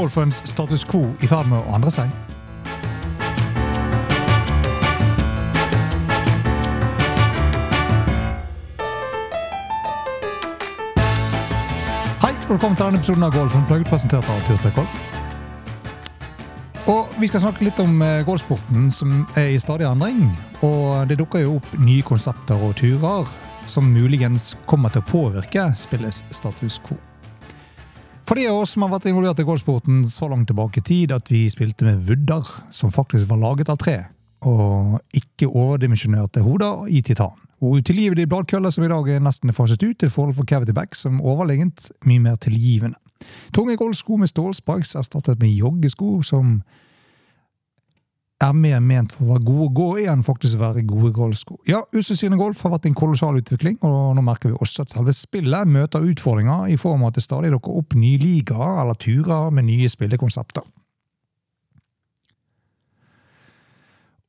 proffgolferens status quo i ferd med å andre seg? Hei, velkommen til denne episoden av Golf Unplugged, presentert av Turtøy Golf. Og Vi skal snakke litt om eh, golfsporten, som er i stadig endring. Og Det dukker jo opp nye konsepter og turer som muligens kommer til å påvirke spillets status quo. For de av oss som har vært involvert i golfsporten så langt tilbake i tid at vi spilte med vudder som faktisk var laget av tre, og ikke overdimensjonerte hoder i titan. Og utilgivelige bladkøller som i dag er nesten faset ut til forhold for cavity back, som overlegent mye mer tilgivende. Tunge golfsko med stålspikes erstattet med joggesko som er mer ment for å være gode å gå i enn faktisk å være gode golfsko. Ja, Utseendssynet golf har vært en kolossal utvikling, og nå merker vi også at selve spillet møter utfordringer i form av at det stadig dukker opp nye ligaer eller turer med nye spillekonsepter.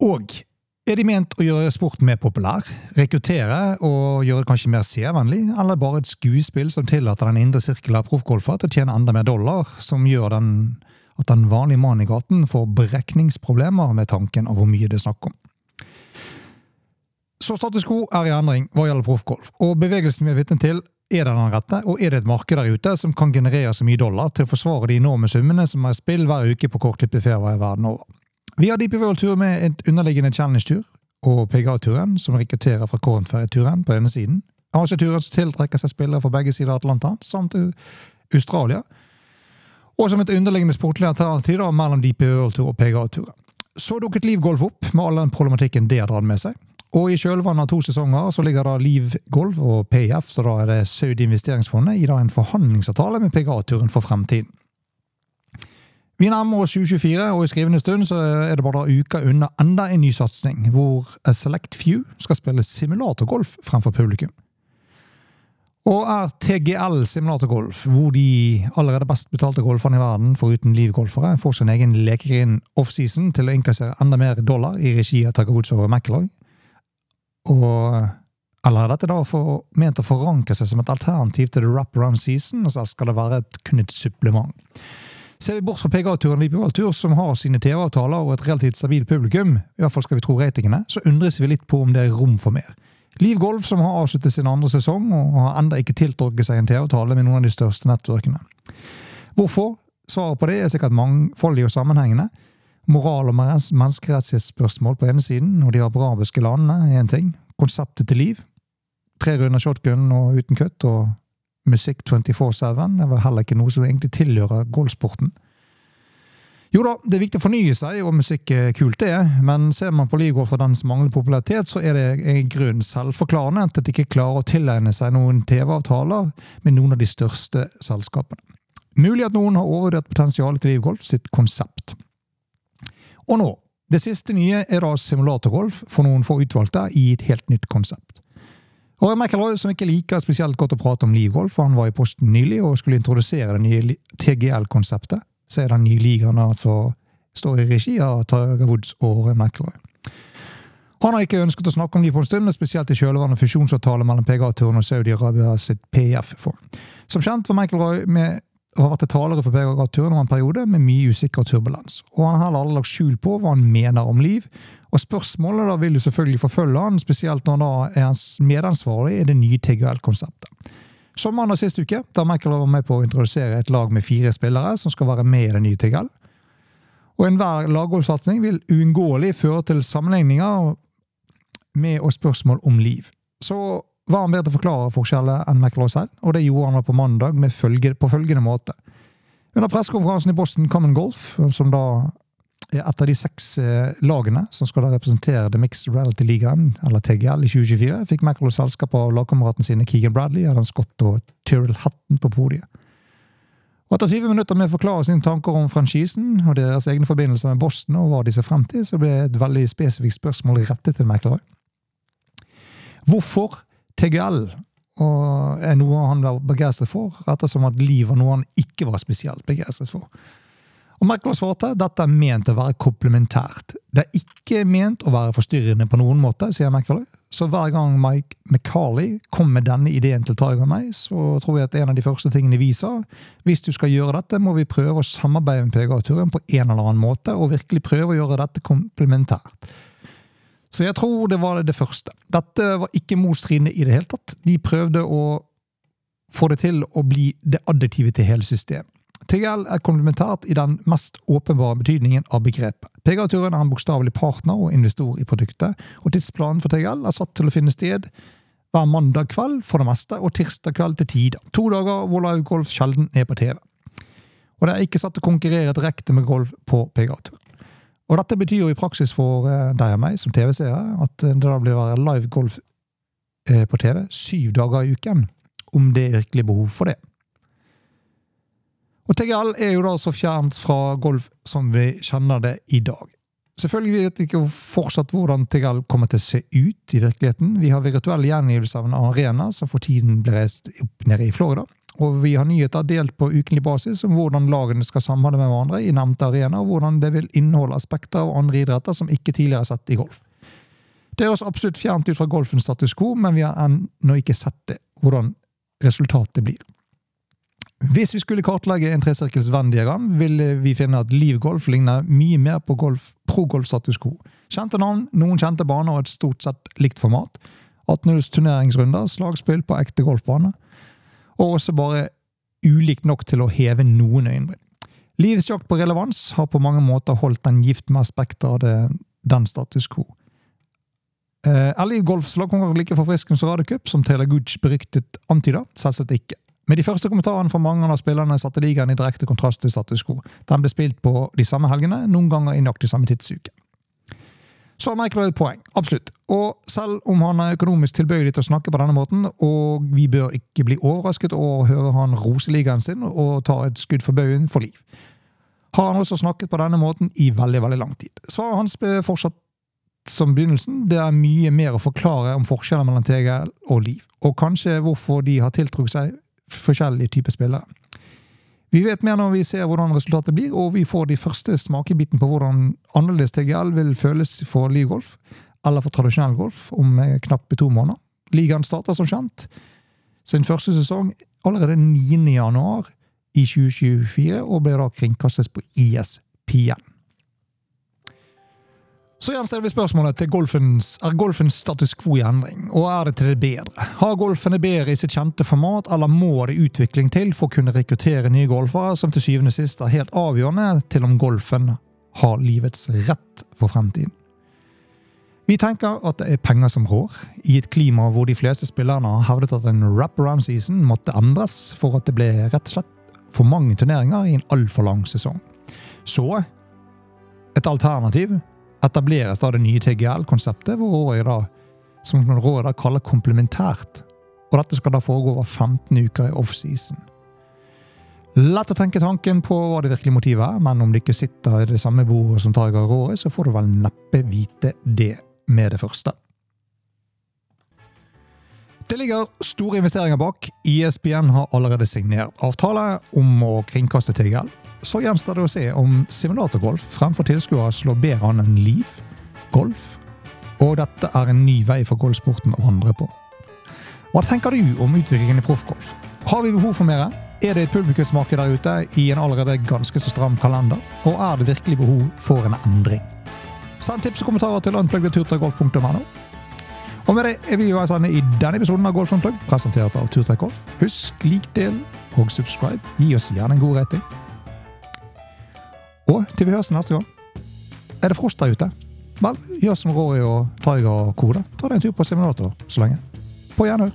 Og er de ment å gjøre sporten mer populær, rekruttere og gjøre det kanskje mer seervennlig, eller bare et skuespill som tillater den indre sirkel av proffgolfer til å tjene enda mer dollar, som gjør den at den vanlige mannen i gaten får brekningsproblemer med tanken av hvor mye det er snakk om. Så status quo er i endring hva gjelder proffgolf, og bevegelsen vi er vitne til, er det den rette, og er det et marked der ute som kan generere så mye dollar til å forsvare de enorme summene som er i spill hver uke på kortklippeferier verden over? Vi har Deep World Tour med et underliggende challenge-tur, og PGA-turen, som rekrutterer fra Cornferry-turen på ene siden. Asia-turen som tiltrekker seg spillere fra begge sider av Atlanteren, samt Australia. Og som et underliggende sportlig alternativ da, mellom DP World-tur og PGA-turen. Så dukket Liv Golf opp, med all den problematikken det dratt med seg. Og i kjølvannet av to sesonger så ligger da Liv Golf og PIF, så da er det Saudi Investeringsfondet, i da en forhandlingsavtale med PGA-turen for fremtiden. Vi nærmer oss 2024, og i skrivende stund så er det bare uka unna enda en ny satsing, hvor A Select Few skal spille simulatorgolf fremfor publikum. Og er TGL simulatorgolf, hvor de allerede best betalte golferne i verden, foruten livgolfere, får sin egen lekegrind offseason til å innkassere enda mer dollar i regi av Takabuzo og McIlroy. Og eller er dette da for, ment å forankre seg som et alternativ til the wrap-around season, og så skal det være et, kun et supplement? Ser vi bort fra PGA-turen og Tur, som har sine TV-avtaler og et relativt stabilt publikum, i hvert fall skal vi tro ratingene, så undres vi litt på om det er rom for mer. Liv Golf, som har avsluttet sin andre sesong og har enda ikke tiltrukket seg en TV-avtale med noen av de største nettverkene. Hvorfor? Svaret på det er sikkert mangfoldig og sammenhengende. Moral- og menneskerettighetsspørsmål på ene siden, og de arabiske landene er én ting. Konseptet til Liv. Tre runder shotgun og uten kutt, og musikk 24-7 er vel heller ikke noe som egentlig tilhører golfsporten. Jo da, det er viktig å fornye seg, og musikk er kult, det, men ser man på livgolf og dens manglende popularitet, så er det en grunn selvforklarende at de ikke klarer å tilegne seg noen TV-avtaler med noen av de største selskapene. Mulig at noen har overvurdert potensialet til livgolf sitt konsept. Og nå, det siste nye er da simulatorgolf for noen få utvalgte i et helt nytt konsept. Roy McElroy, som ikke liker spesielt godt å prate om livgolf, han var i posten nylig og skulle introdusere det nye TGL-konseptet, så er den nye ligaen som står i regi av Tiger Woods og McIlroy. Han har ikke ønsket å snakke om de på en stund, men spesielt i kjølvannet av fusjonsavtale mellom PGA-turen og Saudi-Arabia sitt PF-fond. Som kjent var McIlroy med og har vært talere for PGA-turen over en periode med mye usikker turbulens. Og han har heller aldri lagt skjul på hva han mener om liv. Og spørsmålet da vil jo selvfølgelig forfølge han, spesielt når han da er medansvarlig i det nye TGL-konseptet. Sommeren og sist uke, da Michael var med på å introdusere et lag med fire spillere som skal være med i det nye TGL. Og enhver laggolfsatsing vil uunngåelig føre til sammenligninger med og spørsmål om liv. Så var han bedre til å forklare forskjellet enn Michael selv, og det gjorde han da på mandag følge, på følgende måte. Under pressekonferansen i Boston Common Golf, som da et av de seks eh, lagene som skal da representere The Mixed Reality Ligaen, eller TGL, i 2024, fikk McIlroy selskap av lagkameratene sine Keegan Bradley, Adam Scott og Tyrrell Hatton på podiet. Og Etter 20 minutter med å forklare sine tanker om franchisen og deres egne forbindelser med Boston, og hva de ser frem til, så ble et veldig spesifikt spørsmål rettet til McIlroy. Hvorfor TGL er noe han var begeistret for, ettersom at Liv var noe han ikke var spesielt begeistret for. Og Merkel svarte dette er ment å være komplementært. Det er ikke ment å være forstyrrende på noen måte, sier Merkel. så hver gang Mike McCarley kom med denne ideen til Tiger og meg, så tror jeg at en av de første tingene vi sa hvis du skal gjøre dette, må vi prøve å samarbeide med PGA-turen på en eller annen måte, og virkelig prøve å gjøre dette komplementært. Så jeg tror det var det første. Dette var ikke motstridende i det hele tatt. De prøvde å få det til å bli det additive til hele systemet. TGL er komplementært i den mest åpenbare betydningen av begrepet. PGA-turen er en bokstavelig partner og investor i produktet, og tidsplanen for TGL er satt til å finne sted hver mandag kveld for det meste, og tirsdag kveld til tider. To dager hvor live golf sjelden er på TV. Og det er ikke satt til å konkurrere direkte med golf på PGA-turen. Og dette betyr jo i praksis for eh, deg og meg som TV-seere at det da blir live golf livegolf på TV syv dager i uken, om det er virkelig behov for det. Og TGL er jo da så fjernt fra golf som vi kjenner det i dag. Selvfølgelig vet vi ikke fortsatt hvordan TGL kommer til å se ut i virkeligheten. Vi har virtuell gjengivelse av en arena som for tiden ble reist opp nede i Florida. Og vi har nyheter delt på ukentlig basis om hvordan lagene skal samhandle med hverandre i nevnte arena, og hvordan det vil inneholde aspekter av andre idretter som ikke tidligere er sett i golf. Det er også absolutt fjernt ut fra golfens status quo, men vi har ennå ikke sett det, hvordan resultatet blir. Hvis vi skulle kartlegge en tresirkels Venn-diagram, ville vi finne at livgolf ligner mye mer på golf, pro-golf status quo. Kjente navn, noen kjente baner og et stort sett likt format. 18-hulls turneringsrunder, slagspill på ekte golfbane. Og også bare ulikt nok til å heve noen øyenbryn. Livs jakt på relevans har på mange måter holdt den gift med aspekter av det, den status quo. Eh, Liv Golfs lagkonkurranse like forfriskende som Radiocup, som Taylor Gooch beryktet antyder? Selvsagt ikke. Med de første kommentarene fra mange av spillerne satte ligaen i direkte kontrast til status quo. Den ble spilt på de samme helgene, noen ganger i nøyaktig samme tidsuke. Så har Michael et poeng, absolutt. Og selv om han er økonomisk tilbøyelig til å snakke på denne måten, og vi bør ikke bli overrasket over å høre han rose ligaen sin og ta et skudd for baugen for liv, har han også snakket på denne måten i veldig, veldig lang tid. Svaret hans ble fortsatt som begynnelsen. Det er mye mer å forklare om forskjellen mellom TGL og Liv, og kanskje hvorfor de har tiltrukket seg forskjellige typer spillere. Vi vet mer når vi ser hvordan resultatet blir, og vi får de første smakebiten på hvordan annerledes TGL vil føles for livgolf, eller for tradisjonell golf, om knappe to måneder. Ligaen starter som kjent sin første sesong allerede 9. januar i 2024, og ble da kringkastet på ESPN. Så gjenstiller vi spørsmålet til golfens, er golfens status quo i endring, og er det til det bedre? Har golfen det bedre i sitt kjente format, eller må det utvikling til for å kunne rekruttere nye golfere, som til syvende og sist er helt avgjørende til om golfen har livets rett for fremtiden? Vi tenker at det er penger som rår, i et klima hvor de fleste spillerne har hevdet at en wraparound season måtte endres for at det ble rett og slett for mange turneringer i en altfor lang sesong. Så et alternativ etableres da det nye TGL-konseptet, hvor rådet da, som rådet da kaller komplementært. Og dette skal da foregå over 15 uker i offseason. Lett å tenke tanken på hva det virkelige motivet er, men om du ikke sitter i det samme bordet som Tiger Rory, så får du vel neppe vite det med det første. Det ligger store investeringer bak. ISBN har allerede signert avtale om å kringkaste TGL. Så gjenstår det å se om simulatorgolf fremfor tilskuere slår bedre an enn liv, golf, og dette er en ny vei for golfsporten å vandre på. Hva tenker du om utviklingen i proffgolf? Har vi behov for mer? Er det et publikumsmarked der ute i en allerede ganske så stram kalender? Og er det virkelig behov for en endring? Send tips og kommentarer til unpluggedturtreggolf.no. Og med det er vi jo i denne episoden av Golf Unplugged, presentert av Turtreck Husk lik, del og subscribe. Gi oss gjerne en god rating. Og til vi høres neste gang, er det frost der ute? Vel, gjør som Rory og Tiger og Kode. Ta deg en tur på simulator så lenge. På gjenhør.